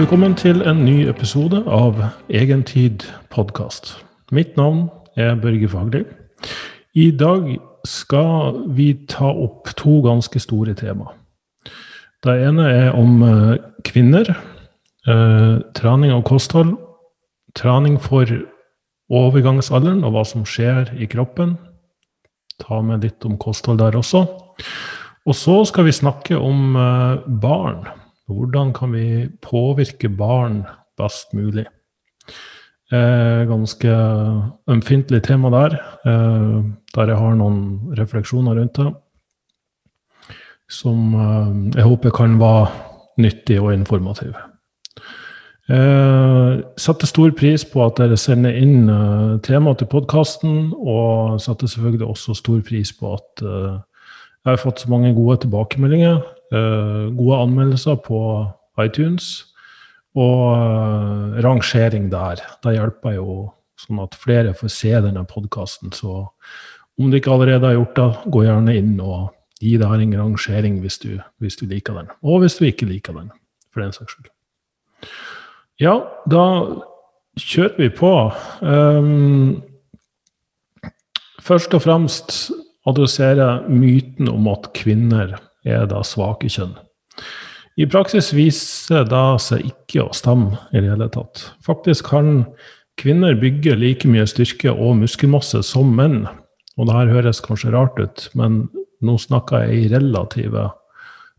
Velkommen til en ny episode av Egentid podkast. Mitt navn er Børge Fagli. I dag skal vi ta opp to ganske store tema. Det ene er om eh, kvinner, eh, trening og kosthold. Trening for overgangsalderen og hva som skjer i kroppen. Ta med litt om kosthold der også. Og så skal vi snakke om eh, barn. Hvordan kan vi påvirke barn best mulig? Eh, ganske ømfintlig tema der, eh, der jeg har noen refleksjoner rundt det. Som eh, jeg håper kan være nyttig og informativ. Eh, setter stor pris på at dere sender inn uh, tema til podkasten, og setter selvfølgelig også stor pris på at uh, jeg har fått så mange gode tilbakemeldinger, gode anmeldelser på iTunes, og rangering der. Det hjelper jo sånn at flere får se denne podkasten. Så om du ikke allerede har gjort det, gå gjerne inn og gi det her en rangering hvis du, hvis du liker den. Og hvis du ikke liker den, for den saks skyld. Ja, da kjører vi på. Um, først og fremst adressere myten om at kvinner er da svake kjønn. I praksis viser det seg ikke å stemme i det hele tatt. Faktisk kan kvinner bygge like mye styrke og muskelmasse som menn. Og det her høres kanskje rart ut, men nå snakker jeg i relative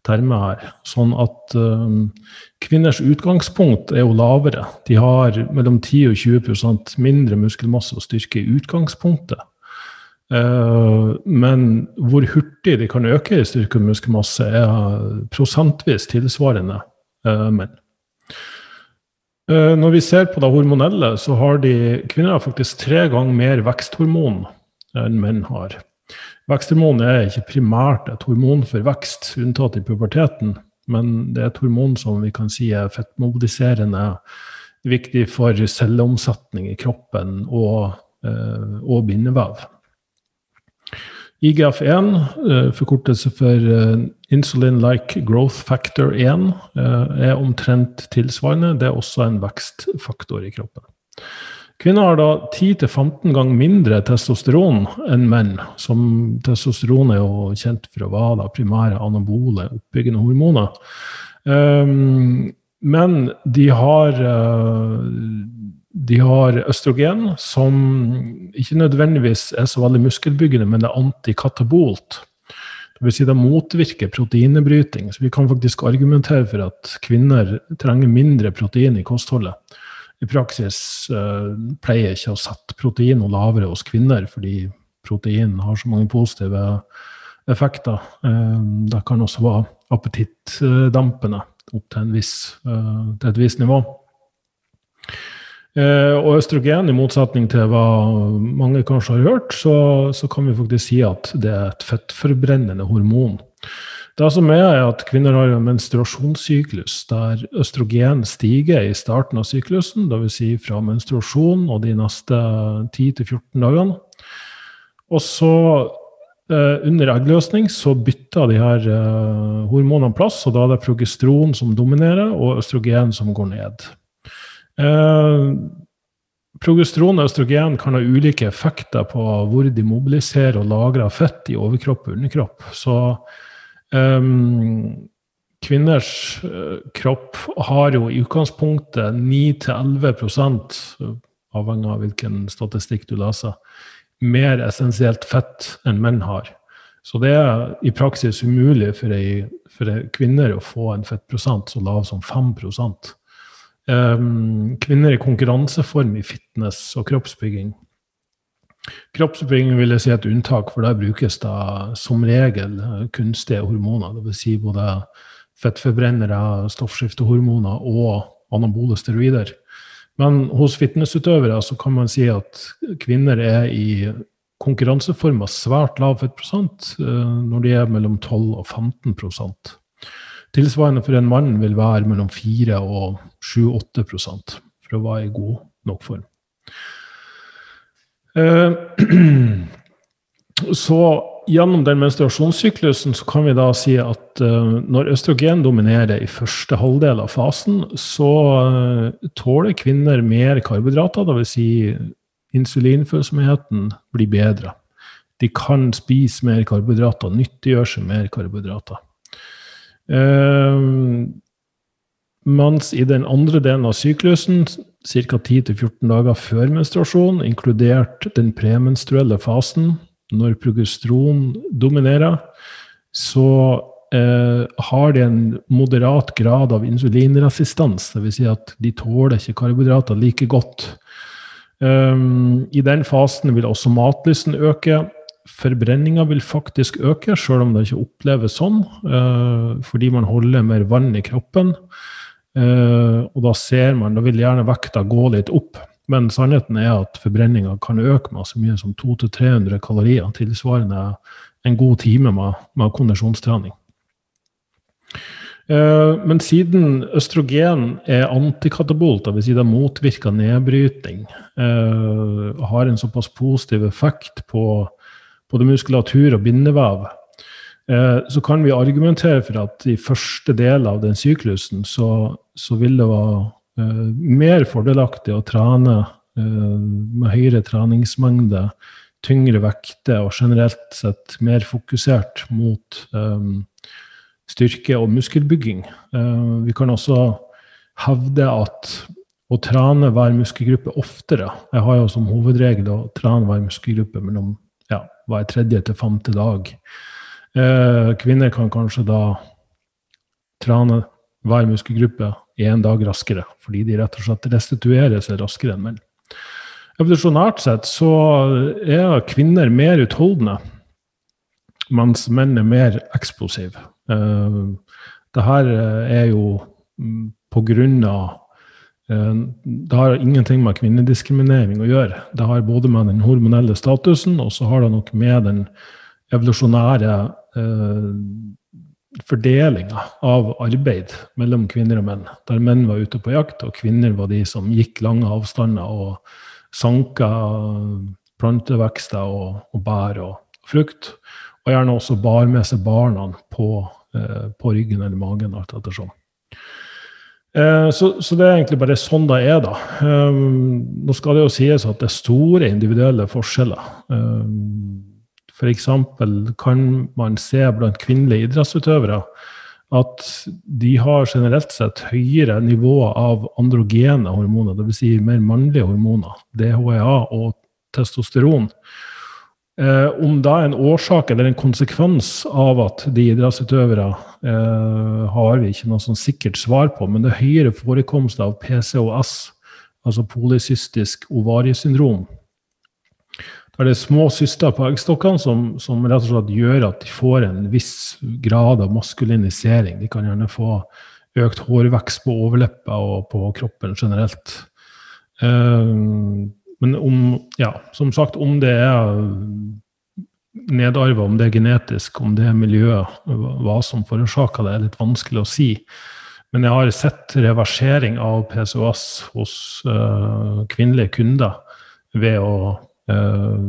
termer her. Sånn at um, kvinners utgangspunkt er jo lavere. De har mellom 10 og 20% mindre muskelmasse og styrke i utgangspunktet. Uh, men hvor hurtig de kan øke i styrke og muskelmasse, er prosentvis tilsvarende uh, menn. Uh, når vi ser på det hormonelle, så har de, kvinner har faktisk tre ganger mer veksthormon enn menn har. Veksthormon er ikke primært et hormon for vekst, unntatt i puberteten, men det er et hormon som vi kan si er fettmobiliserende, viktig for celleomsetning i kroppen og, eh, og bindevev. IGF-1, eh, forkortelse for eh, Insulin-like growth factor 1, er omtrent tilsvarende. Det er også en vekstfaktor i kroppen. Kvinner har da 10-15 ganger mindre testosteron enn menn. Som testosteron er jo kjent for å være primære anabole, oppbyggende hormoner. Um, men de har, de har østrogen, som ikke nødvendigvis er så veldig muskelbyggende, men er antikatabolt. Det vil si det motvirker proteinebryting. Så vi kan faktisk argumentere for at kvinner trenger mindre protein i kostholdet i praksis uh, pleier ikke å sette protein noe lavere hos kvinner, fordi protein har så mange positive effekter. Uh, det kan også være appetittdampende opp til, viss, uh, til et visst nivå. Og østrogen, i motsetning til hva mange kanskje har hørt, så, så kan vi faktisk si at det er et fettforbrennende hormon. Det som er, er at kvinner har en menstruasjonssyklus der østrogen stiger i starten av syklusen, dvs. Si fra menstruasjon og de neste 10-14 dagene. Og så eh, under eggløsning så bytter de her eh, hormonene plass, og da er det progesteron som dominerer, og østrogen som går ned. Eh, progesteron og østrogen kan ha ulike effekter på hvor de mobiliserer og lagrer fett i overkropp og underkropp. Så Um, kvinners uh, kropp har jo i utgangspunktet 9-11% avhengig av hvilken statistikk du leser, mer essensielt fett enn menn har. Så det er i praksis umulig for, ei, for ei kvinner å få en fettprosent så lav som 5 um, Kvinner i konkurranseform i fitness og kroppsbygging Kroppsbygging vil jeg si et unntak, for der brukes det som regel kunstige hormoner. Dvs. Si både fettforbrennere, stoffskiftehormoner og anabole steroider. Men hos fitnessutøvere så kan man si at kvinner er i konkurranseform av svært lav fettprosent eh, når de er mellom 12 og 15 Tilsvarende for en mann vil være mellom 4 og 7-8 for å være i god nok form. Eh, så gjennom den menstruasjonssyklusen så kan vi da si at uh, når østrogen dominerer i første halvdel av fasen, så uh, tåler kvinner mer karbohydrater, dvs. Si insulinfølsomheten blir bedre. De kan spise mer karbohydrater, nyttiggjøre seg mer karbohydrater. Uh, mens i den andre delen av syklusen, ca. 10-14 dager før menstruasjon, inkludert den premenstruelle fasen, når progesteron dominerer, så eh, har de en moderat grad av insulinresistens. Dvs. Si at de tåler ikke karbohydrater like godt. Um, I den fasen vil også matlysten øke. Forbrenninga vil faktisk øke, sjøl om det ikke oppleves sånn, uh, fordi man holder mer vann i kroppen. Uh, og da ser man, da vil gjerne vekta gå litt opp. Men sannheten er at forbrenninga kan øke med så mye som 200-300 kalorier, tilsvarende en god time med, med kondisjonstrening. Eh, men siden østrogen er antikatabolt, dvs. Si det motvirker nedbryting, eh, har en såpass positiv effekt på både muskulatur og bindevev, eh, så kan vi argumentere for at i første del av den syklusen så, så vil det være Eh, mer fordelaktig å trene eh, med høyere treningsmengde, tyngre vekter og generelt sett mer fokusert mot styrke og muskelbygging. Vi kan også hevde at å trene hver muskelgruppe oftere Jeg har jo som hovedregel å trene hver muskelgruppe mellom hver tredje til femte dag. Uh, kvinner kan kanskje da trene hver muskelgruppe én dag raskere, fordi de rett og slett restituerer seg raskere enn menn. Evolusjonært sett så er kvinner mer utholdende, mens menn er mer eksplosive. Uh, det her er jo på grunn av Det har ingenting med kvinnediskriminering å gjøre. Det har både med den hormonelle statusen, og så har det nok med den evolusjonære eh, fordelinga av arbeid mellom kvinner og menn. Der menn var ute på jakt, og kvinner var de som gikk lange avstander og sanka plantevekster og, og bær og frukt. Og gjerne også bar med seg barna på, eh, på ryggen eller magen. alt ettersom. Eh, så, så, det er egentlig bare sånn det er, da. Um, nå skal det jo sies at det er store individuelle forskjeller. Um, F.eks. kan man se blant kvinnelige idrettsutøvere at de har generelt sett høyere nivå av androgene hormoner, dvs. Si mer mannlige hormoner, DHEA og testosteron. Eh, om det er en årsak eller en konsekvens av at de idrettsutøvere eh, har vi ikke noe sånn sikkert svar på, men det er høyere forekomst av PCOS, altså polycystisk ovariesyndrom, er det små syster på eggstokkene som, som, rett og slett gjør at de får en viss grad av maskulinisering. De kan gjerne få økt hårvekst på overleppa og på kroppen generelt. Um, men om, ja, som sagt, om det er nedarva, om det er genetisk, om det er miljøet, hva som forårsaker det, er litt vanskelig å si. Men jeg har sett reversering av PCOS hos uh, kvinnelige kunder ved å uh,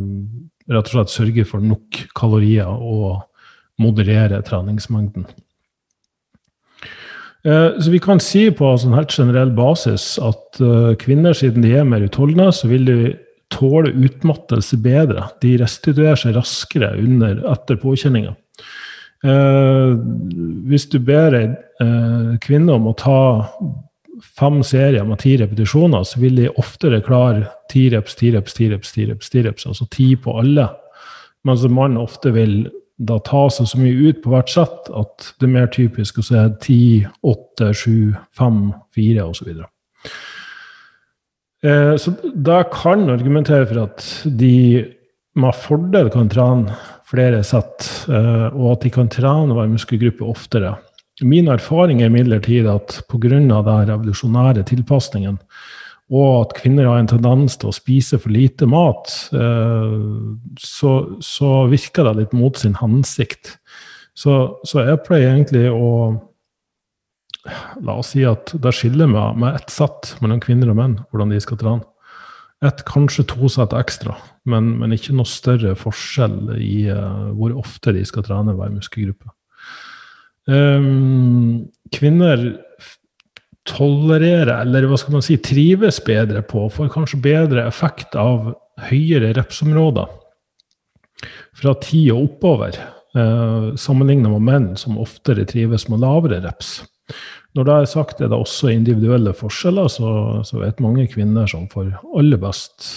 rett og slett sørge for nok kalorier og moderere treningsmengden. Eh, så vi kan si på sånn helt generell basis at eh, kvinner, siden de er mer utholdende, så vil de tåle utmattelse bedre. De restituerer seg raskere under, etter påkjenninga. hvis du ber ei kvinne om å ta fem serier med ti repetisjoner, så vil de oftere klare ti reps, ti reps, ti reps, ti reps, ti reps, altså ti på alle. Mens en mann ofte vil da ta seg så mye ut på hvert sett at det er mer typisk å se ti, åtte, sju, fem, fire osv. Så, eh, så da kan argumentere for at de med fordel kan trene flere sett, eh, og at de kan trene hver muskelgruppe oftere. Min erfaring er imidlertid at pga. den revolusjonære tilpasningen, og at kvinner har en tendens til å spise for lite mat, eh, så, så virker det litt mot sin hensikt. Så, så, jeg pleier egentlig å La oss si at det skiller med, med ett sett mellom kvinner og menn hvordan de skal trene. ett, kanskje to sett ekstra, men, men, ikke noe større forskjell i uh, hvor ofte de skal trene hver muskelgruppe. Um, kvinner tolererer, eller hva skal man si, trives bedre på, får kanskje bedre effekt av høyere repsområder fra ti og oppover, eh, sammenlignet med menn som oftere trives med lavere reps. Når det er sagt, er det også individuelle forskjeller, så, så vet mange kvinner som får aller best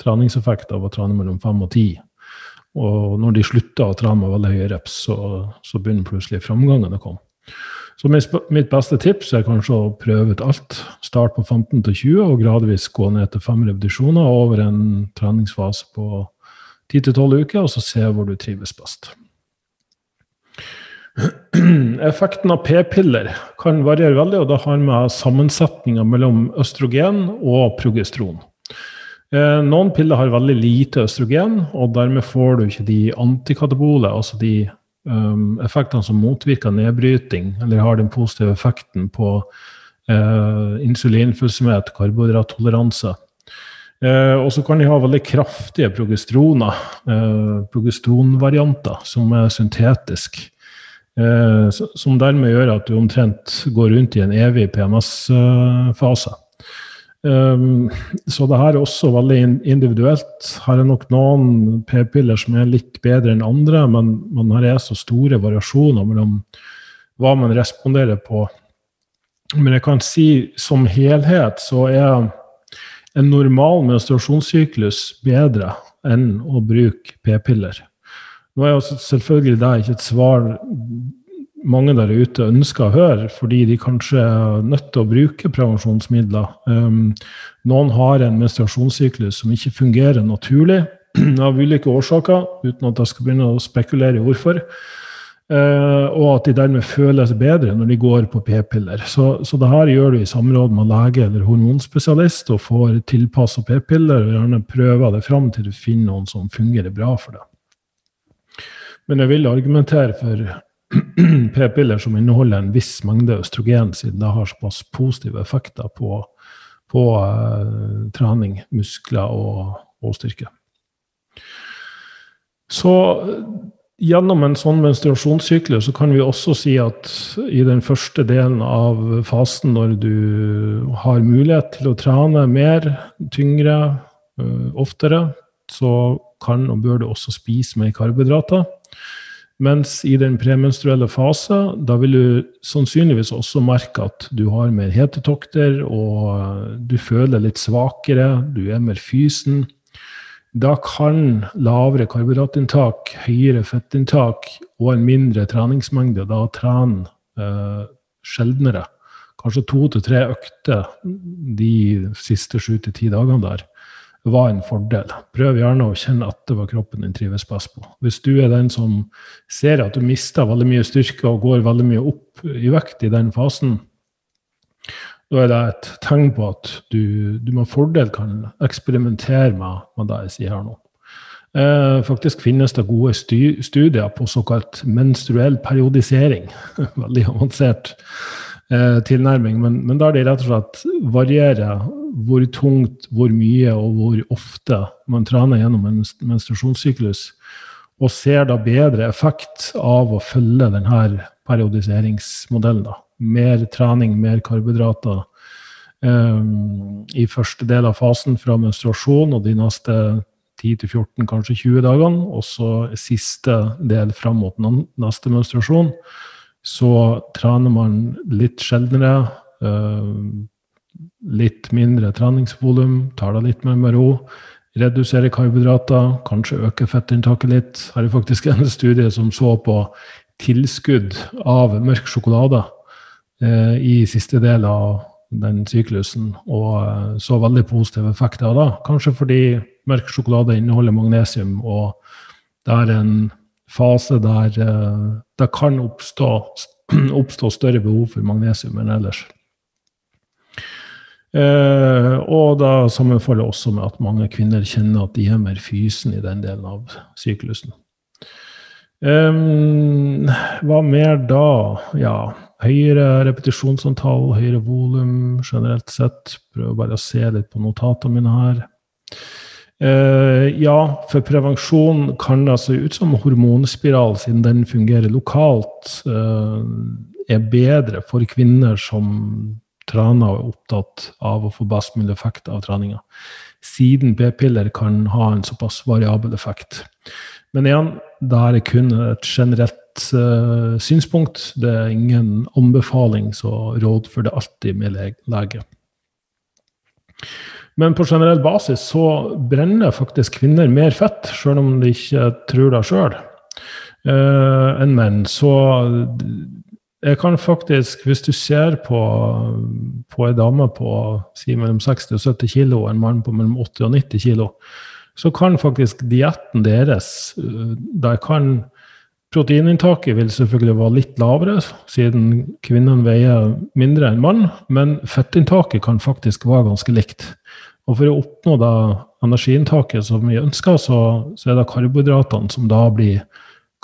treningseffekt av å trene mellom fem og ti. Og når de slutter å trene med veldig høye reps, så, så begynner plutselig framgangen å komme. Så mitt beste tips er kanskje å prøve ut alt. Start på 15 til 20 og gradvis gå ned til fem repetisjoner over en treningsfase på 10 til 12 uker, og så se hvor du trives best. Effekten av p-piller kan variere veldig, og det har med sammensetninga mellom østrogen og progesteron. Eh, noen piller har veldig lite østrogen, og dermed får du ikke de antikatabole, altså de um, effektene som motvirker nedbryting, eller har den positive effekten på uh, insulinfølsomhet, karbohydrattoleranse. Uh, og så kan de ha veldig kraftige progesteroner, uh, progesteronvarianter, som er syntetiske. Eh, som dermed gjør at du omtrent går rundt i en evig PMS-fase. Um, så det her er også veldig individuelt. Her er nok noen p-piller som er litt bedre enn andre, men, men her er så store variasjoner mellom hva man responderer på. Men jeg kan si som helhet så er en normal menstruasjonssyklus bedre enn å bruke p-piller. Nå er jo selvfølgelig det ikke et svar mange der ute ønsker å høre, fordi de kanskje er nødt til å bruke prevensjonsmidler. Um, noen har en menstruasjonssyklus som ikke fungerer naturlig av ulike årsaker, uten at jeg skal begynne å spekulere i hvorfor. Uh, og at de dermed føles bedre når de går på p-piller. Så, så det her gjør du i samråd med lege eller hormonspesialist og får tilpassa p-piller, og gjerne prøver det fram til du finner noen som fungerer bra for deg. Men jeg vil argumentere for p-piller som inneholder en viss mengde østrogen, siden det har såpass positive effekter på, på uh, trening, muskler og, og, styrke. Så gjennom en sånn menstruasjonssyklus så kan vi også si at i den første delen av fasen, når du har mulighet til å trene mer, tyngre, uh, oftere, så kan og bør du også spise mer karbohydrater. Mens i den premenstruelle fase, da vil du sannsynligvis også merke at du har mer hetetokter, og du føler litt svakere, du er mer fysen. Da kan lavere karbohydratinntak, høyere fettinntak og en mindre treningsmengde da trene eh, sjeldnere. Kanskje to til tre økter de siste sju til ti dagene der var en fordel. Prøv gjerne å kjenne etter hva kroppen din trives best på. Hvis du er den som ser at du mister veldig mye styrke og går veldig mye opp i vekt i den fasen, da er det et tegn på at du, du med fordel kan eksperimentere med, med det jeg sier her nå. Eh, faktisk finnes det gode studier på såkalt menstruell periodisering. veldig avansert eh, tilnærming, men, men der de rett og slett varierer hvor tungt, hvor mye og hvor ofte man trener gjennom en menstruasjonssyklus, og ser da bedre effekt av å følge denne periodiseringsmodellen. Da. Mer trening, mer karbohydrater um, i første del av fasen fra menstruasjon og de neste 10-14, kanskje 20 dagene, og så siste del fram mot neste menstruasjon. Så trener man litt sjeldnere. Uh, litt mindre treningsvolum, tar det litt mer med ro. Redusere karbohydrater, kanskje øke fettinntaket litt. Her er faktisk en studie som så på tilskudd av mørk sjokolade eh, i siste del av den syklusen, og eh, så veldig positive effekter av det. Kanskje fordi mørk sjokolade inneholder magnesium, og det er en fase der eh, det kan oppstå, oppstå større behov for magnesium enn ellers. Eh, og da sammenfaller også med at mange kvinner kjenner at de er mer fysen i den delen av syklusen. Um, hva mer da? Ja, høyere repetisjonsantall, høyere volum generelt sett. Prøver bare å se litt på notatene mine her. Eh, ja, for prevensjon kan det se ut som hormonspiral, siden den fungerer lokalt, eh, er bedre for kvinner som trener og er opptatt av å få best mulig effekt av treninga. Siden p-piller kan ha en såpass variabel effekt. Men igjen, det er kun et generelt uh, synspunkt. Det er ingen anbefaling, så råd for det alltid med lege. Men på generell basis så brenner faktisk kvinner mer fett, sjøl om de ikke tror det sjøl, uh, enn menn. Så jeg kan faktisk, hvis du ser på, på ei dame på si mellom 60 og 70 kg, og en mann på mellom 80 og 90 kg, så kan faktisk dietten deres øh, Der kan Proteininntaket vil selvfølgelig være litt lavere, siden kvinnen veier mindre enn mann, men fettinntaket kan faktisk være ganske likt. Og for å oppnå da energiinntaket som vi ønsker, så, så er det karbohydratene som da blir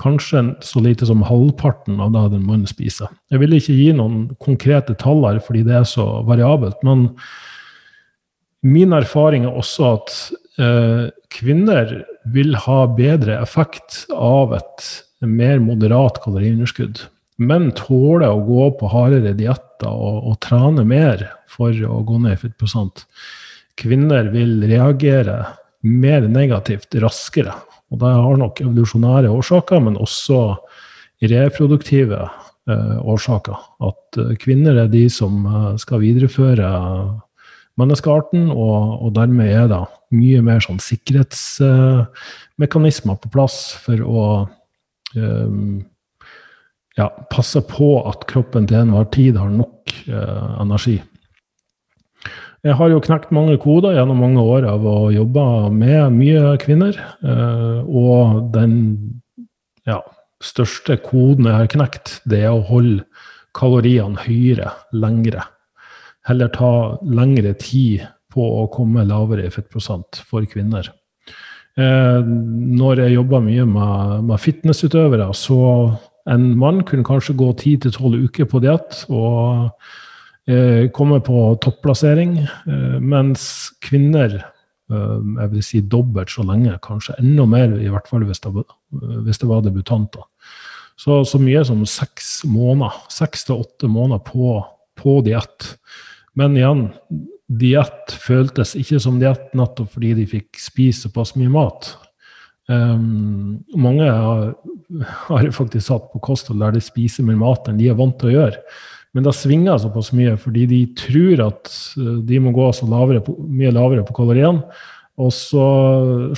kanskje så lite som halvparten av det den mannen spiser. Jeg vil ikke gi noen konkrete tall her, fordi det er så variabelt. Men min erfaring er også at eh, kvinner vil ha bedre effekt av et mer moderat kaloriunderskudd. Menn tåler å gå på hardere dietter og, og trene mer for å gå ned i fettprosent. Kvinner vil reagere mer negativt raskere. Og det har nok evolusjonære årsaker, men også reproduktive eh, årsaker. At eh, kvinner er de som eh, skal videreføre menneskearten, og, og dermed er det mye mer sånn sikkerhetsmekanismer på plass for å eh, ja, passe på at kroppen til enhver tid har nok uh, energi. Jeg har jo knekt mange koder gjennom mange år av å jobbe med mye kvinner. Uh, og den ja, største koden jeg har knekt, det er å holde kaloriene høyere lengre heller ta lengre tid på å komme lavere i fettprosent for kvinner. Eh, når jeg jobber mye med, med, fitnessutøvere, så en mann kunne kanskje gå 10-12 uker på diett og eh, komme på topplassering, eh, mens kvinner eh, jeg vil si dobbelt så lenge, kanskje enda mer, i hvert fall hvis det, hvis det var debutanter. Så, så mye som seks måneder, seks til åtte måneder på, på diett. Men igjen, diett føltes ikke som diett nettopp fordi de fikk spise såpass mye mat. Um, mange har, har, faktisk satt på kosthold der de spiser mer mat enn de er vant til å gjøre. Men det svinger såpass mye fordi de tror at eh, de må gå så lavere på, mye lavere på kaloriene. Og så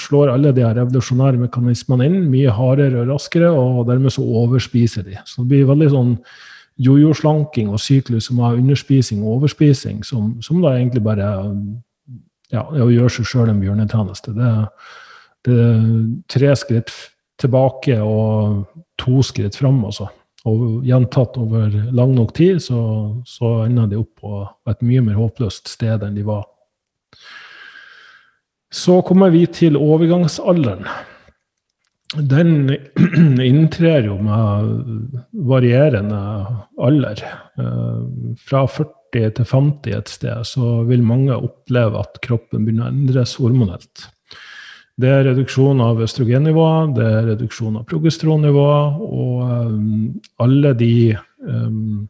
slår alle de her revolusjonære mekanismene inn mye hardere og raskere, og dermed så overspiser de. Så det blir veldig sånn jojo-slanking og syklus som har underspising og overspising, som, som da egentlig bare ja, er å gjøre seg sjøl en bjørnetjeneste. Det er tre skritt tilbake og to skritt fram, altså. Og gjentatt over lang nok tid, så, så ender de opp på et mye mer håpløst sted enn de var. Så kommer vi til overgangsalderen den inntrer jo med varierende alder. Eh, fra 40 til 50 et sted så vil mange oppleve at kroppen begynner å endres hormonelt. Det er reduksjon av østrogennivået, det er reduksjon av progestronnivået, og um, alle de um,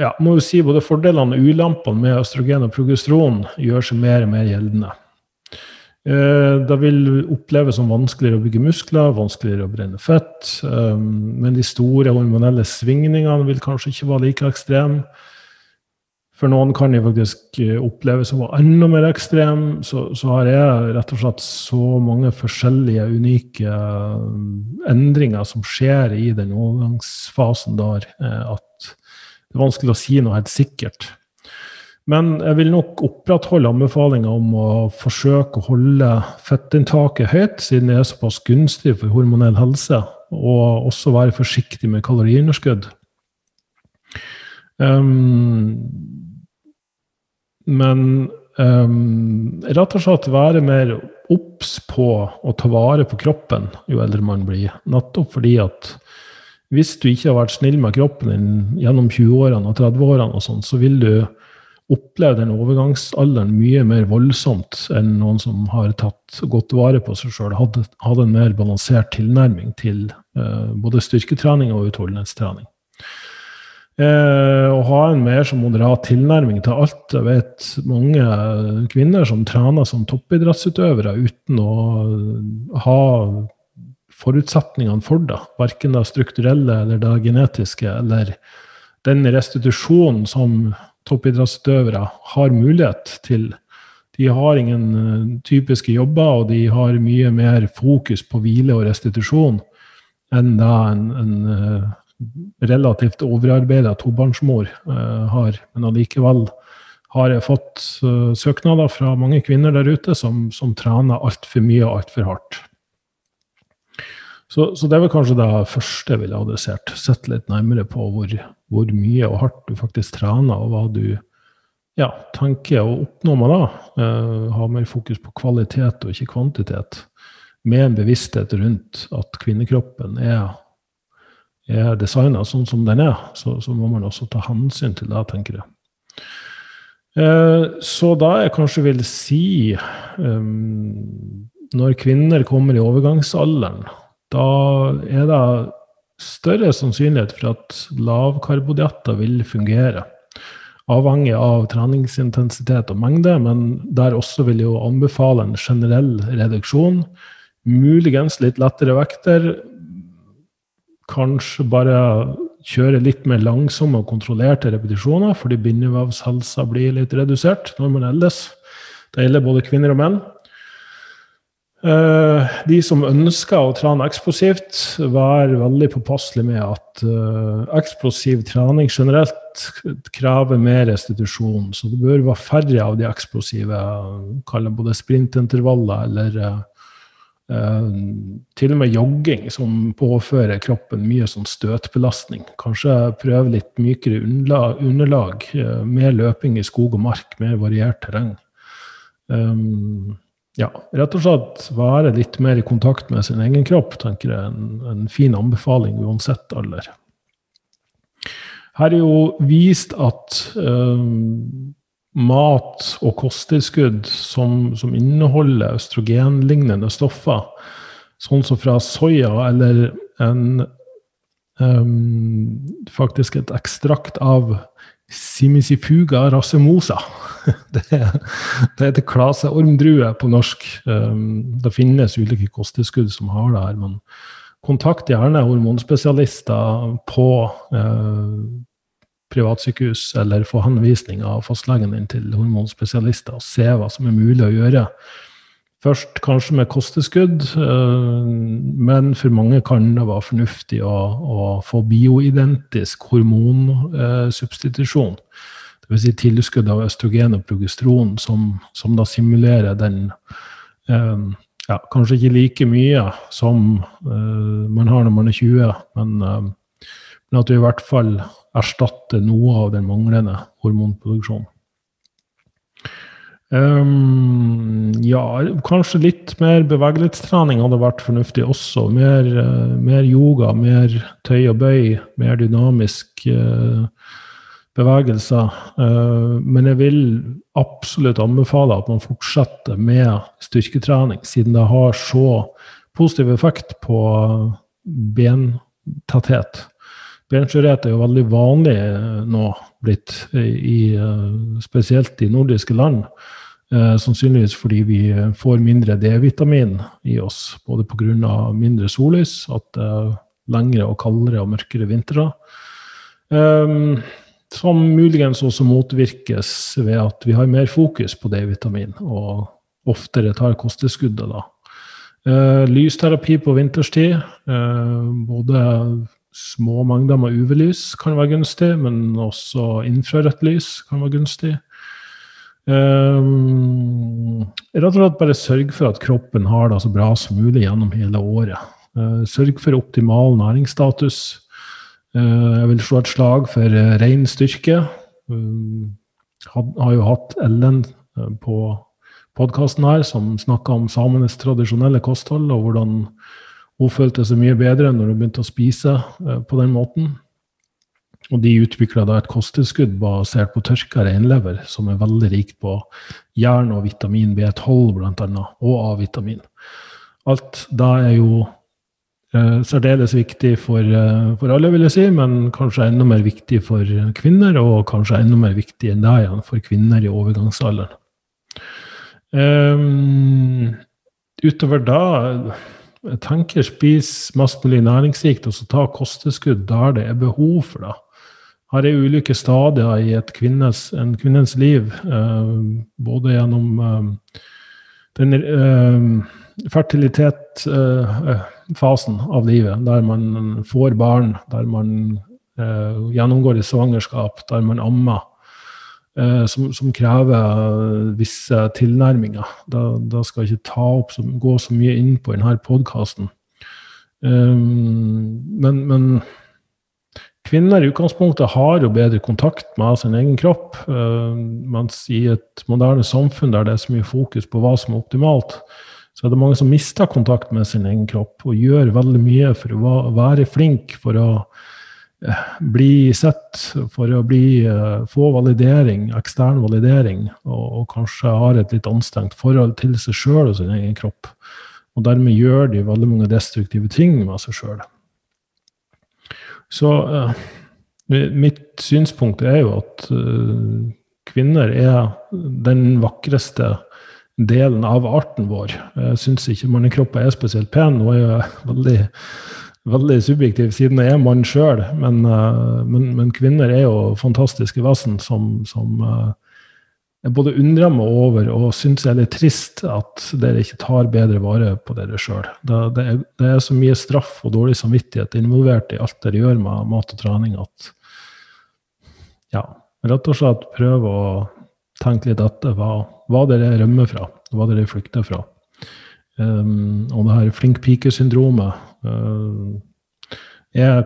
ja, må jo si Både fordelene og ulempene med østrogen og progesteron gjør seg mer og mer gjeldende. Eh, det vil oppleves som vanskeligere å bygge muskler, vanskeligere å brenne fett. Eh, men de store hormonelle svingningene vil kanskje ikke være like ekstreme. For noen kan det faktisk eh, oppleves som enda mer ekstrem. Så, så har jeg rett og slett så mange forskjellige, unike endringer som skjer i den overgangsfasen der, at det er vanskelig å si noe helt sikkert. Men jeg vil nok opprettholde anbefalinga om å forsøke å holde fettinntaket høyt, siden det er såpass gunstig for hormonell helse, og også være forsiktig med kaloriunderskudd. Um, men um, rett og slett være mer obs på å ta vare på kroppen jo eldre man blir. Nettopp fordi at hvis du ikke har vært snill med kroppen din gjennom 20-årene og 30-årene, og sånn, så vil du oppleve den overgangsalderen mye mer voldsomt enn noen som har tatt godt vare på seg sjøl, hadde, hadde, en mer balansert tilnærming til uh, både styrketrening og utholdenhetstrening. Uh, å ha en mer som moderat tilnærming til alt. Jeg vet mange kvinner som trener som toppidrettsutøvere uten å ha forutsetningene for det. Verken det strukturelle eller det genetiske, eller den restitusjonen som toppidrettsutøvere har mulighet til. De har ingen eh, typiske jobber, og de har mye mer fokus på hvile og restitusjon enn det en, en eh, relativt overarbeida tobarnsmor uh, har. Men allikevel har jeg fått uh, søknader fra mange kvinner der ute som, som trener altfor mye og altfor hardt. Så, så, det vel kanskje det første jeg ville adressert. Sett litt nærmere på hvor, hvor, mye og hardt du faktisk trener, og hva du ja, tenker å oppnå med det. Uh, ha mer fokus på kvalitet og ikke kvantitet. Med en bevissthet rundt at kvinnekroppen er, er designa sånn som den er. Så, så, må man også ta hensyn til det, tenker jeg. Uh, så da jeg kanskje vil si um, Når kvinner kommer i overgangsalderen, da er det større sannsynlighet for at lavkarbodietter vil fungere. Avhengig av treningsintensitet og mengde, men der også vil jeg anbefale en generell reduksjon. Muligens litt lettere vekter. Kanskje bare kjøre litt mer langsomme og kontrollerte repetisjoner, fordi bindevevshelsa blir litt redusert når man eldes. Det gjelder både kvinner og menn. Uh, de som ønsker å trene eksplosivt, vær veldig påpasselig med at uh, eksplosiv trening generelt krever mer restitusjon. Så det bør være færre av de eksplosive, både sprintintervaller eller uh, til og med jogging, som påfører kroppen mye sånn støtbelastning. Kanskje prøve litt mykere underlag, underlag mer løping i skog og mark, mer variert terreng. Um, ja, rett og slett være litt mer i kontakt med sin egen kropp, tenker jeg er en, en fin anbefaling uansett alder. Her er jo vist at um, mat og kosttilskudd som, som, inneholder østrogenlignende stoffer, sånn som fra soya eller en um, faktisk et ekstrakt av simisifuga racemosa det, heter klaseormdrue på norsk. Um, det finnes ulike kosttilskudd som har det her, men kontakt gjerne hormonspesialister på uh, privatsykehus, eller få henvisning av fastlegen din til hormonspesialister, og se hva som er mulig å gjøre. Først kanskje med kosttilskudd, uh, men for mange kan det være fornuftig å, å få bioidentisk hormonsubstitusjon. Dvs. Si tilskudd av østrogen og progesteron som, som da simulerer den eh, ja, Kanskje ikke like mye som eh, man har når man er 20, men, eh, men at du i hvert fall erstatter noe av den manglende hormonproduksjonen. Um, ja, kanskje litt mer bevegelighetstrening hadde vært fornuftig også. Mer, uh, mer yoga, mer tøy og bøy, mer dynamisk uh, bevegelser. Uh, men jeg vil absolutt anbefale at man fortsetter med styrketrening, siden det har så positiv effekt på bentetthet. Benskjørhet er jo veldig vanlig eh, nå blitt, i, eh, spesielt i nordiske land. sannsynligvis fordi vi får mindre D-vitamin i oss, både pga. mindre sollys, at det er lengre og kaldere og mørkere vintre. Um, som muligens også motvirkes ved at vi har mer fokus på D-vitamin og oftere tar kosttilskuddet da. Lysterapi på vinterstid. Uh, både små mengder med UV-lys kan være gunstig, men også infrarødt lys kan være gunstig. Um, rett og slett bare sørg for at kroppen har det så bra som mulig gjennom hele året. sørg for optimal næringsstatus. Uh, jeg vil slå et slag for uh, ren styrke. Jeg had, har jo hatt Ellen på podkasten her, som snakka om samenes tradisjonelle kosthold, og hvordan hun følte seg mye bedre når hun begynte å spise på den måten. og de utvikla da et kosttilskudd basert på tørka reinlever, som er veldig rikt på jern og vitamin B12 bl.a., og A-vitamin. Alt da er jo eh, særdeles viktig for, eh, for, alle, vil jeg si, men kanskje enda mer viktig for kvinner, og kanskje enda mer viktig enn det igjen for kvinner i overgangsalderen. Um, utover da tenker spis mest mulig næringsrikt, og så ta kosteskudd der det er behov for det. Her er ulike stadier i kvinnes, en kvinnes liv, eh, både gjennom eh, den eh, fertilitetsfasen eh, av livet, der man får barn, der man eh, gjennomgår et svangerskap, der man ammer, som, som, krever visse tilnærminger. Da, da skal jeg ikke opp, så, gå så mye inn på denne podkasten. Um, men, men, kvinner i utgangspunktet har jo bedre kontakt med sin egen kropp. Uh, mens i et moderne samfunn der det er så mye fokus på hva som er optimalt, så er det mange som mister kontakt med sin egen kropp og gjør veldig mye for å være flink, for å bli sett, for å bli, eh, få validering, ekstern validering, og, og, kanskje har et litt anstrengt forhold til seg sjøl og sin egen kropp. Og dermed gjør de veldig mange destruktive ting med seg sjøl. Så uh, mitt synspunkt er jo at uh, kvinner er den vakreste delen av arten vår. Jeg syns ikke mannekroppen er spesielt pen. Nå er jeg veldig veldig subjektiv, siden jeg er mann sjøl. Men, uh, men, men, kvinner er jo fantastiske vesen som, som jeg både undrer meg over og syns er litt trist at dere ikke tar bedre vare på dere sjøl. Det, det, det, er så mye straff og dårlig samvittighet involvert i alt dere gjør med mat og trening, at ja, rett og slett prøv å tenke litt etter hva, hva dere rømmer fra, hva dere flykter fra. Um, og det her flink pike-syndromet uh,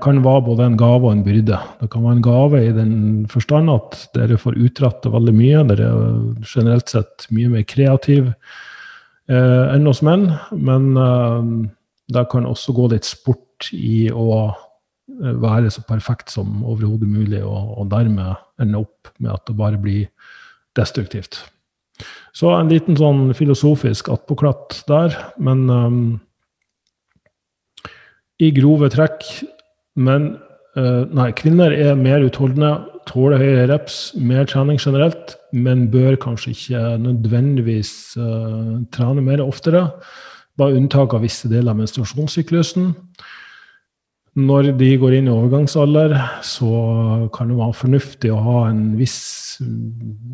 kan være både en gave og en byrde. Det kan være en gave i den forstand at dere får utrette veldig mye. Dere er generelt sett mye mer kreative uh, enn hos menn. Men uh, det kan også gå litt sport i å være så perfekt som overhodet mulig, og, og dermed ende opp med at det bare blir destruktivt. Så en liten sånn filosofisk attpåklatt der. Men um, i grove trekk Men uh, nei, kvinner er mer utholdende, tåler høyere reps, mer trening generelt, men bør kanskje ikke nødvendigvis uh, trene mer oftere. Bare unntak av visse deler av menstruasjonssyklusen. Når de går inn i overgangsalder, så kan det være fornuftig å ha en viss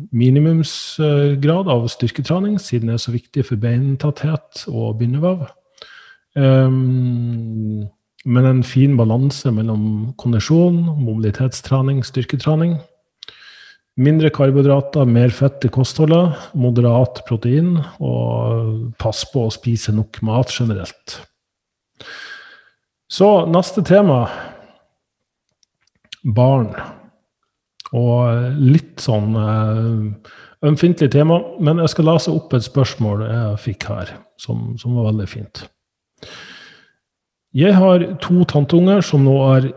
minimumsgrad av styrketrening, siden det er så viktig for beintatthet og bindevev. Um, men en fin balanse mellom kondisjon, mobilitetstrening, styrketrening. Mindre karbohydrater, mer fett i kostholdet, moderat protein, og pass på å spise nok mat generelt. Så neste tema barn. Og litt sånn uh, ømfintlig tema, men jeg skal lese opp et spørsmål jeg fikk her, som, som var veldig fint. Jeg har to tanteunger som nå er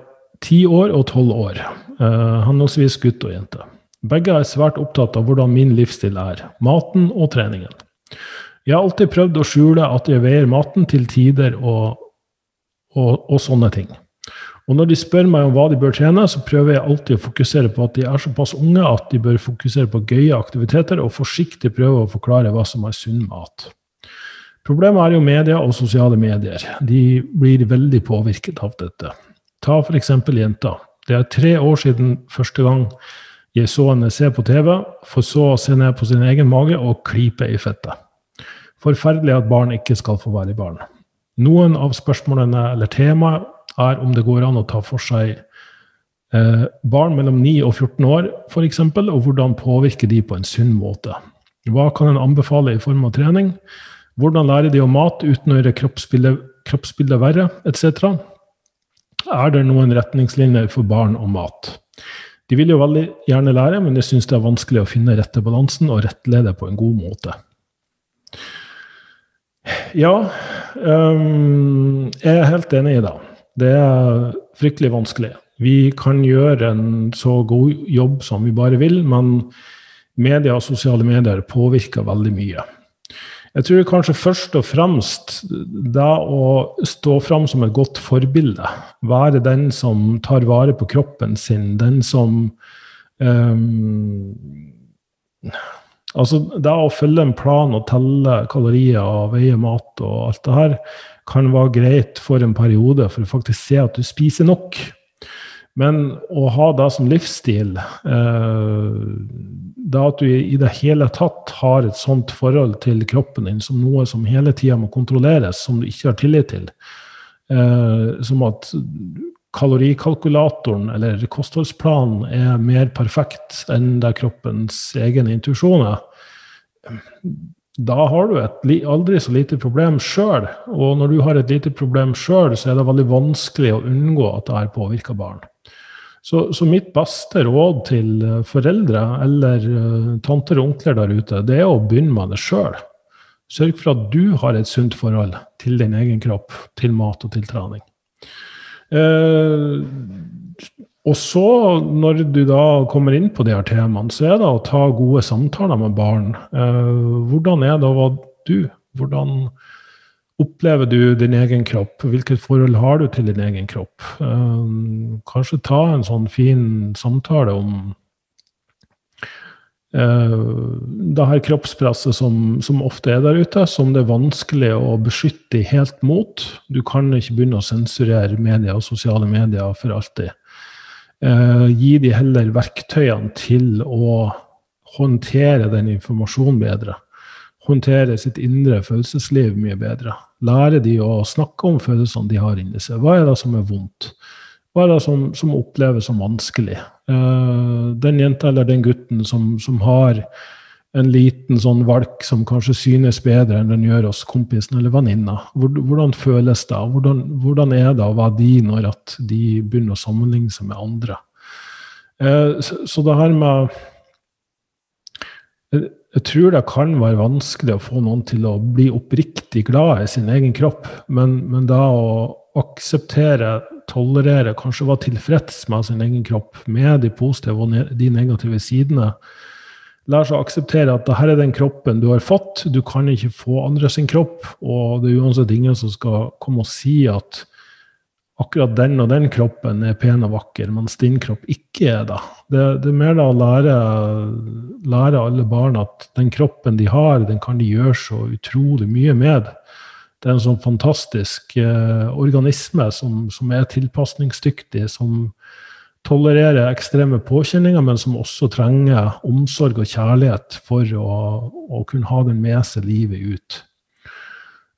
ti år og tolv år, uh, henholdsvis gutt og jente. Begge er svært opptatt av hvordan min livsstil er, maten og treningen. Jeg har alltid prøvd å skjule at jeg veier maten til tider og og, og, sånne ting. Og når de spør meg om hva de bør trene, så prøver jeg alltid å fokusere på at de er såpass unge at de bør fokusere på gøye aktiviteter, og forsiktig prøve å forklare hva som er sunn mat. Problemet er jo media og sosiale medier. De blir veldig påvirket av dette. Ta f.eks. jenta. Det er tre år siden første gang jeg så henne se på TV, for så å se ned på sin egen mage og klype i fettet. Forferdelig at barn ikke skal få være barn. Noen av spørsmålene eller temaet er om det går an å ta for seg eh, barn mellom 9 og 14 år, f.eks., og hvordan påvirker de på en sunn måte. Hva kan en anbefale i form av trening? Hvordan lærer de om mat uten å gjøre kroppsbildet, kroppsbildet verre, etc.? Er det noen retningslinjer for barn og mat? De vil jo veldig gjerne lære, men de syns det er vanskelig å finne rette balansen og rettlede på en god måte. Ja, um, jeg er helt enig i det. Det er fryktelig vanskelig. Vi kan gjøre en så god jobb som vi bare vil, men media og sosiale medier påvirker veldig mye. Jeg tror kanskje først og fremst det å stå fram som et godt forbilde, være den som tar vare på kroppen sin, den som um, Altså, det å følge en plan og telle kalorier og veie mat og alt det her, kan være greit for en periode for å faktisk se at du spiser nok. Men å ha det som livsstil, eh, det at du i det hele tatt har et sånt forhold til kroppen din som noe som hele tida må kontrolleres, som du ikke har tillit til, eh, som at kalorikalkulatoren eller kostholdsplanen er mer perfekt enn det kroppens egen intuisjon er, da har du et aldri så lite problem sjøl. Og når du har et lite problem sjøl, så er det veldig vanskelig å unngå at det her påvirker barn. Så, så, mitt beste råd til eh, foreldre eller uh, tanter og onkler der ute, det er å begynne med det sjøl. Sørg for at du har et sunt forhold til din egen kropp, til mat og til trening. Uh, og så, når du da kommer inn på de her temaene, så er det å ta gode samtaler med barn. Uh, hvordan er det å være du? Hvordan opplever du din egen kropp? Hvilket forhold har du til din egen kropp? Uh, kanskje ta en sånn fin samtale om det her kroppspresset som, som, ofte er der ute, som det er vanskelig å beskytte helt mot. Du kan ikke begynne å sensurere media og sosiale medier for alltid. Uh, gi de heller verktøyene til å håndtere den informasjonen bedre. Håndtere sitt indre følelsesliv mye bedre. Lære de å snakke om følelsene de har inni seg. Hva er det som er vondt? Hva er det som, som oppleves som vanskelig? Uh, den jenta eller den gutten som, som har en liten sånn valk som kanskje synes bedre enn den gjør hos kompisen eller venninna. Hvordan føles det? Hvordan, hvordan, er det å være de når at de begynner å sammenligne seg med andre? Eh, så, så, det her med jeg, jeg tror det kan være vanskelig å få noen til å bli oppriktig glad i sin egen kropp, men, men da å akseptere, tolerere, kanskje være tilfreds med sin egen kropp, med de positive og de negative sidene, Lær seg å akseptere at dette er den kroppen du har fått. Du kan ikke få andre sin kropp. Og det er uansett ingen som skal komme og si at akkurat den og den kroppen er pen og vakker, mens din kropp ikke er det. Det, det er mer da å lære, lære, alle barn at den kroppen de har, den kan de gjøre så utrolig mye med. Det er en sånn fantastisk eh, organisme som, som er tilpasningsdyktig, som tolererer ekstreme påkjenninger, men som også trenger omsorg og kjærlighet for å, å kunne ha den med seg livet ut.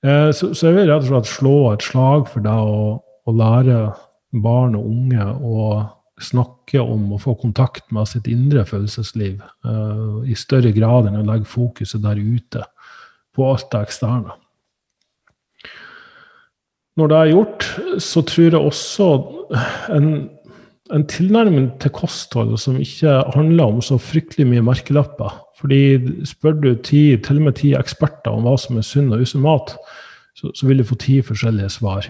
Eh, så, så, jeg vil rett og slett slå et slag for deg å, å lære barn og unge å snakke om og få kontakt med sitt indre følelsesliv eh, i større grad enn å legge fokuset der ute på alt det eksterne. Når det er gjort, så tror jeg også en en tilnærming til kosthold som ikke handler om så fryktelig mye merkelapper. Fordi spør du ti, til og med ti eksperter om hva som er sunn og usunn mat, så, så, vil du få ti forskjellige svar.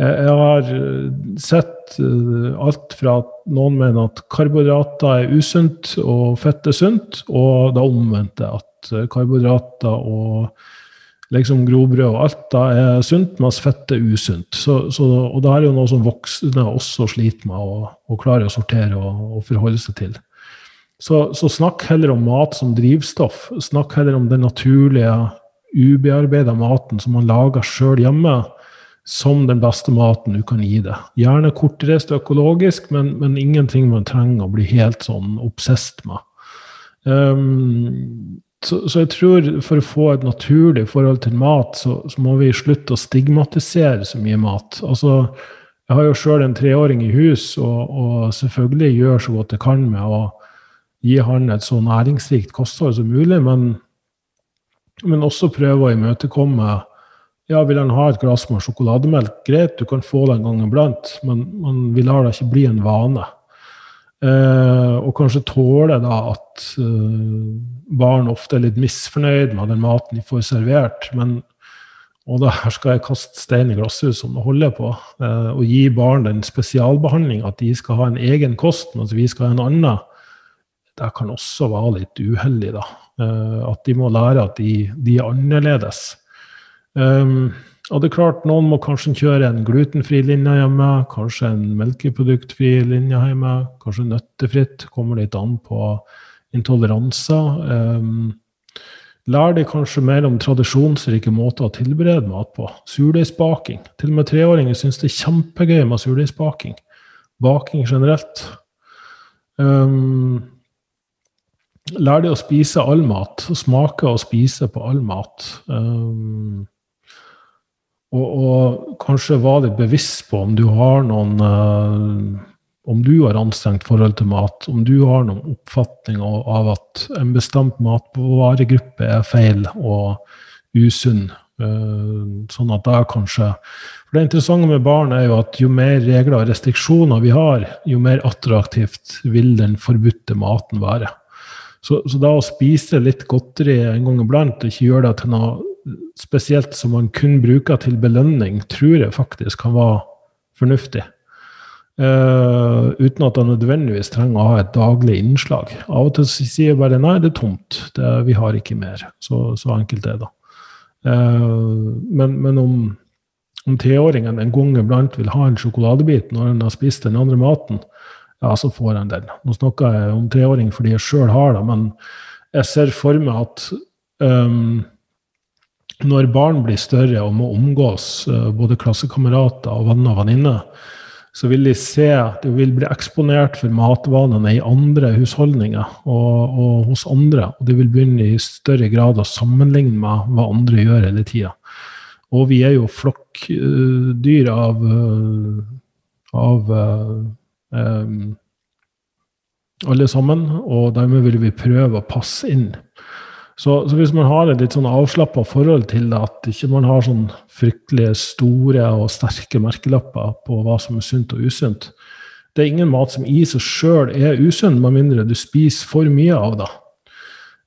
Jeg har eh, sett eh, alt fra at noen mener at karbohydrater er usunt og fett er sunt, og det omvendte. At eh, karbohydrater og liksom grovbrød og alt da er sunt, mens fett er usunt. Så, så, og det er jo noe som voksne også sliter med å, å klare å sortere og, og forholde seg til. Så, så, snakk heller om mat som drivstoff. Snakk heller om den naturlige, ubearbeida maten som man lager sjøl hjemme, som den beste maten du kan gi det. Gjerne kortreist økologisk, men, men, ingenting man trenger å bli helt sånn obsesst med. Um, så, så, jeg tror for å få et naturlig forhold til mat, så, så, må vi slutte å stigmatisere så mye mat. Altså, jeg har jo sjøl en treåring i hus, og, og, selvfølgelig gjør så godt jeg kan med å gi han et så næringsrikt kosthold som mulig, men, men også prøve å imøtekomme ja, Vil han ha et glass med sjokolademelk? Greit, du kan få det en gang iblant, men, men vi lar det ikke bli en vane. Eh, og kanskje tåle da at eh, barn ofte er litt misfornøyd med den maten de får servert. Men Og da skal jeg kaste stein i glasshus som det holder på, eh, og gi barn den spesialbehandling at de skal ha en egen kost, mens vi skal ha en annen. Det kan også være litt uheldig, da. Eh, at de må lære at de, de er annerledes. Um, og det er klart, noen må kanskje kjøre en glutenfri linje hjemme, kanskje en melkeproduktfri linje hjemme, kanskje nøttefritt. Kommer litt an på intoleranser. Um, Lær de kanskje mer om tradisjonsrike måter å tilberede mat på. Surdeigsbaking. Til og med treåringer syns det er kjempegøy med surdeigsbaking. Baking generelt. Um, lær de å spise all mat. Smake og spise på all mat. Um, og, og, kanskje var litt bevisst på om du har noen uh, om du har anstrengt forhold til mat, om du har noen oppfatning av at en bestemt matvaregruppe er feil og usunn. Uh, sånn at da kanskje For det interessante med barn er jo at jo mer regler og restriksjoner vi har, jo mer attraktivt vil den forbudte maten være. Så, så da å spise litt godteri en gang iblant, ikke gjøre det til noe spesielt som man kun bruker til belønning, tror jeg faktisk kan være fornuftig. Uh, uten at han nødvendigvis trenger å ha et daglig innslag. Av og til sier jeg bare nei, det er tomt, det, vi har ikke mer. Så, så enkelt er det. Uh, men, men, om, om treåringen en gang iblant vil ha en sjokoladebit når han har spist den andre maten, ja, så får han den. Nå snakker jeg om treåring fordi jeg sjøl har det, men jeg ser for meg at um, når barn blir større og må omgås uh, både klassekamerater og venner og venninner, så vil de se at de vil bli eksponert for matvanene i andre husholdninger og, og, hos andre. Og de vil begynne i større grad å sammenligne med hva andre gjør hele tida. Og vi er jo flokkdyr av, av um, alle sammen, og dermed vil vi prøve å passe inn. Så, så, hvis man har et litt sånn avslappa forhold til det, at ikke man har sånn fryktelig store og sterke merkelapper på hva som er sunt og usunt Det er ingen mat som i seg sjøl er usunn, med mindre du spiser for mye av det.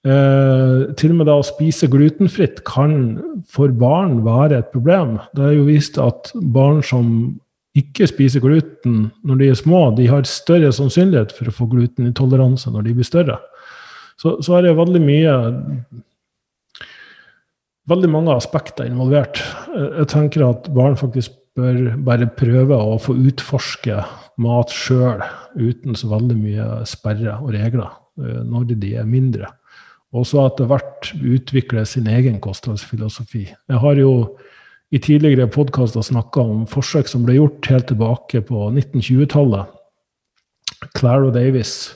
Eh, til og med da å spise glutenfritt kan for barn være et problem. Det er jo vist at barn som ikke spiser gluten når de er små, de har større sannsynlighet for å få glutenintoleranse når de blir større så, så er det veldig mye Veldig mange aspekter involvert. Jeg tenker at barn faktisk bør bare prøve å få utforske mat sjøl uten så veldig mye sperrer og regler eh, når de er mindre. Og så etter hvert utvikle sin egen kostholdsfilosofi. Jeg har jo i tidligere podkaster snakka om forsøk som ble gjort helt tilbake på 1920-tallet. Claro Davis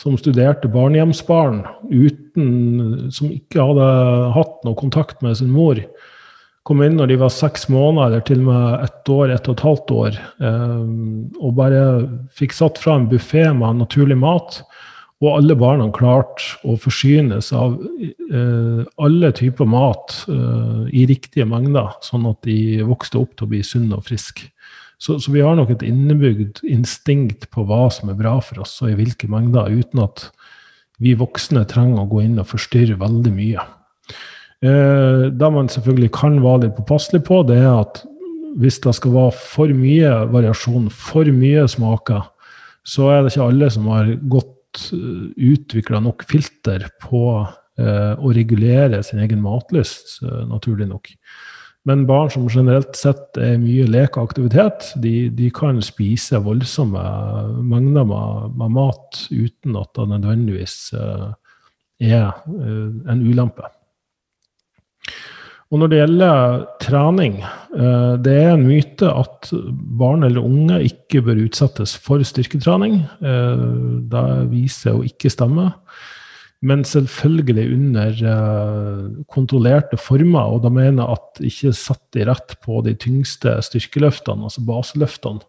som studerte barnehjemsbarn uten, som ikke hadde hatt noe kontakt med sin mor. Kom inn når de var seks måneder, eller til og med ett år, ett og et halvt år. Eh, og bare fikk satt fra en buffé med naturlig mat. Og alle barna klarte å forsynes av eh, alle typer mat eh, i riktige mengder, sånn at de vokste opp til å bli sunne og friske. Så, så, vi har nok et innebygd instinkt på hva som er bra for oss, og i hvilke mengder, uten at vi voksne trenger å gå inn og forstyrre veldig mye. Eh, det man selvfølgelig kan være litt påpasselig på, det er at hvis det skal være for mye variasjon, for mye smaker, så er det ikke alle som har godt eh, utvikla nok filter på eh, å regulere sin egen matlyst, uh, naturlig nok. Men barn som generelt sett er mye lek og aktivitet, de, de kan spise voldsomme mengder med, med, mat uten at det nødvendigvis uh, er uh, en ulempe. Og når det gjelder trening, uh, det er en myte at barn eller unge ikke bør utsettes for styrketrening. Det viser å ikke stemme men selvfølgelig under uh, kontrollerte former. Og da mener jeg at ikke satt de rett på de tyngste styrkeløftene, altså baseløftene,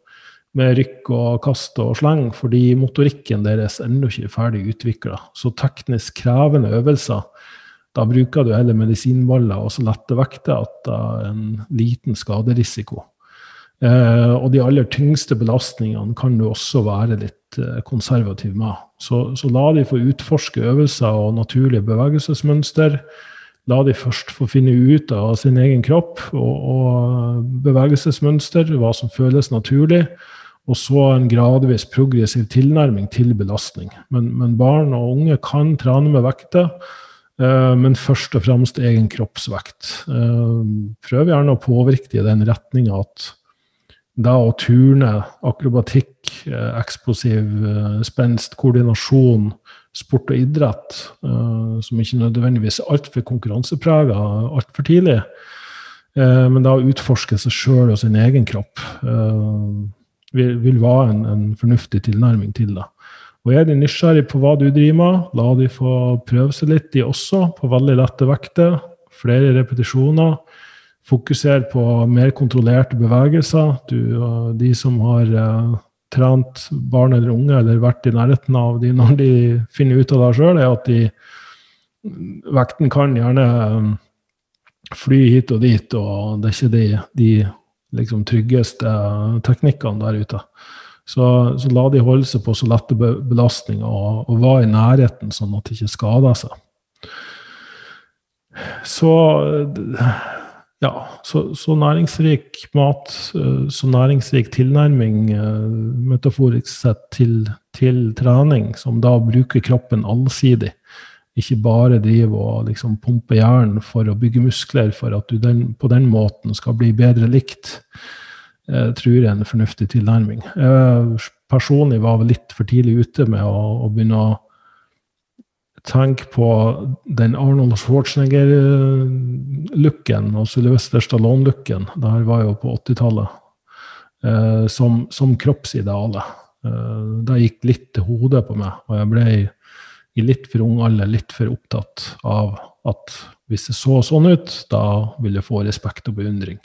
med rykk og kast og sleng, fordi motorikken deres ennå ikke er ferdig utvikla. Så teknisk krevende øvelser, da bruker du heller medisinballer og så lette vekter at det er en liten skaderisiko. Eh, og de aller tyngste belastningene kan jo også være litt uh, konservativ med. Så, så, la de få utforske øvelser og naturlige bevegelsesmønster. La de først få finne ut av sin egen kropp og, og bevegelsesmønster, hva som føles naturlig. Og så en gradvis progressiv tilnærming til belastning. Men, men barn og unge kan trene med vekter, eh, men først og fremst egen kroppsvekt. Eh, prøv gjerne å påvirke det i den retninga at da å turne, akrobatikk, eh, eksplosiv eh, spenst, koordinasjon, sport og idrett, uh, som ikke nødvendigvis er altfor konkurranseprega altfor tidlig, men da å utforske seg sjøl og sin egen kropp vil, være en, en, fornuftig tilnærming til det. Og Er de nysgjerrig på hva du driver med, la de få prøve seg litt, de også, på veldig lette vekter. Flere repetisjoner. Fokuser på mer kontrollerte bevegelser. Du, de som har trent barn eller unge, eller vært i nærheten av de når de finner ut av det sjøl, er at de, vekten kan gjerne um, fly hit og dit, og det er ikke de, de liksom, tryggeste teknikkene der ute. Så, så, la de holde seg på så lette belastninger og, og være i nærheten, sånn at de ikke skader seg. Så ja, så, så, næringsrik mat, eh, så næringsrik tilnærming, eh, metaforisk sett, til, til, trening, som da bruker kroppen allsidig. Ikke bare drive og liksom pumpe hjernen for å bygge muskler for at du den, på den måten skal bli bedre likt, jeg eh, tror jeg er en fornuftig tilnærming. Jeg personlig var vel litt for tidlig ute med å, å begynne å Tenk på den Arnold Schwarzenegger-looken og Sylvester Stallone-looken. Det her var jo på 80-tallet. Eh, som, som, kroppsidealet. Eh, det gikk litt til hodet på meg, og jeg ble i litt for ung alder litt for opptatt av at hvis det så sånn ut, da ville jeg få respekt og beundring.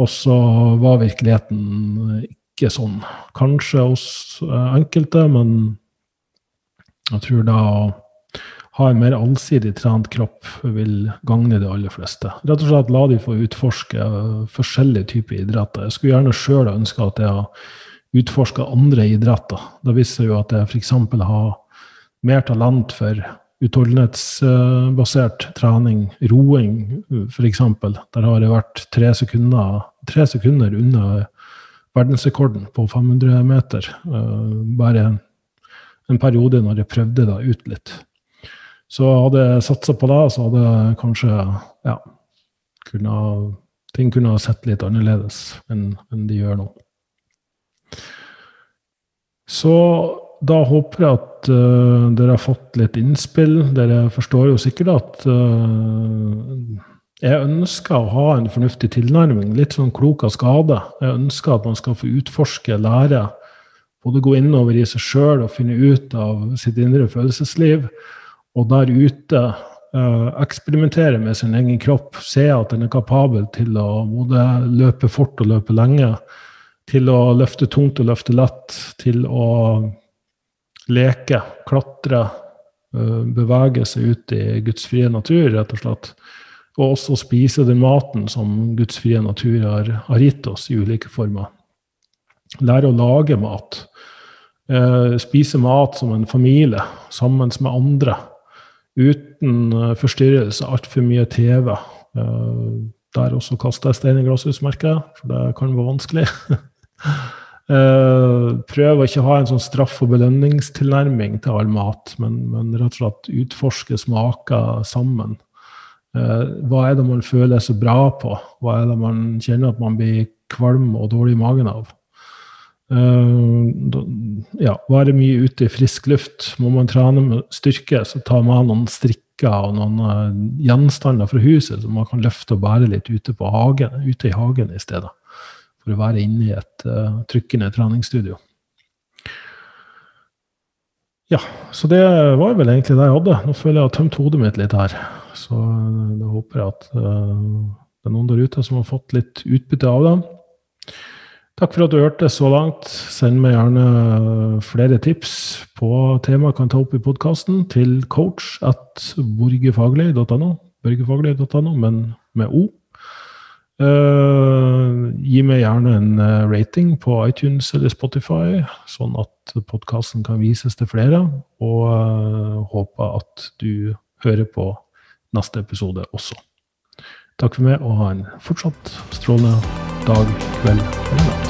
Og så var virkeligheten ikke sånn. Kanskje hos eh, enkelte, men jeg tror da ha en mer allsidig trent kropp vil gagne de aller fleste. Rett og slett la de få utforske forskjellige typer idretter. Jeg skulle gjerne sjøl ønske at jeg har utforska andre idretter. Da viser jo at jeg f.eks. har mer talent for utholdenhetsbasert trening, roing f.eks. Der har jeg vært tre sekunder, tre sekunder unna verdensrekorden på 500 meter. Bare bare en periode når jeg prøvde det ut litt. Så hadde jeg satsa på det, så hadde kanskje ja, kunne, ting kunne ha sett litt annerledes enn, enn de gjør nå. Så da håper jeg at uh, dere har fått litt innspill. Dere forstår jo sikkert at uh, jeg ønsker å ha en fornuftig tilnærming, litt sånn klok av skade. Jeg ønsker at man skal få utforske, lære, både gå innover i seg sjøl og finne ut av sitt indre følelsesliv og der ute uh, eksperimentere med sin egen kropp, se at den er kapabel til å både løpe fort og løpe lenge, til å løfte tungt og løfte lett, til å leke, klatre, uh, bevege seg ut i Guds frie natur, rett og slett. Og også spise den maten som Guds frie natur har, har gitt oss i ulike former. Lære å lage mat. Uh, spise mat som en familie, sammen med andre uten uh, forstyrrelse, altfor mye TV. Uh, der også kaster jeg stein i glasshus, merker jeg, for det kan være vanskelig. uh, prøv å ikke ha en sånn straff- og belønningstilnærming til all mat, men, men, rett og slett utforske smaker sammen. Hva er det man føler seg bra på? Hva er det man kjenner at man blir kvalm og dårlig i magen av? Uh, ja, være mye ute i frisk luft. Må man trene med styrke, så tar man noen strikker og noen uh, gjenstander fra huset som man kan løfte og bære litt ute, på hagen, ute i hagen i stedet. For å være inne i et uh, trykkende treningsstudio. Ja, så det var vel egentlig det jeg hadde. Nå føler jeg har tømt hodet mitt litt her. Så da håper jeg at det er noen der ute som har fått litt utbytte av det. Takk for at du hørte så langt. Send meg gjerne flere tips på temaer jeg kan ta opp i podkasten til coach at borgefaglig.no. borgerfaglig.no, men med O. Uh, gi meg gjerne en uh, rating på iTunes eller Spotify, sånn at podkasten kan vises til flere. Og uh, håper at du hører på neste episode også. Takk for meg, og ha en fortsatt strålende dag, kveld eller natt.